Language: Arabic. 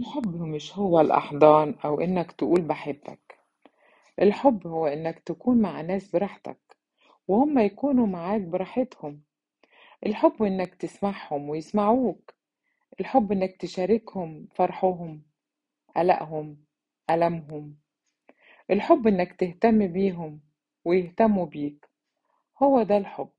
الحب مش هو الأحضان أو إنك تقول بحبك. الحب هو إنك تكون مع ناس براحتك وهم يكونوا معاك براحتهم. الحب إنك تسمعهم ويسمعوك. الحب إنك تشاركهم فرحهم قلقهم ألمهم. الحب إنك تهتم بيهم ويهتموا بيك. هو ده الحب.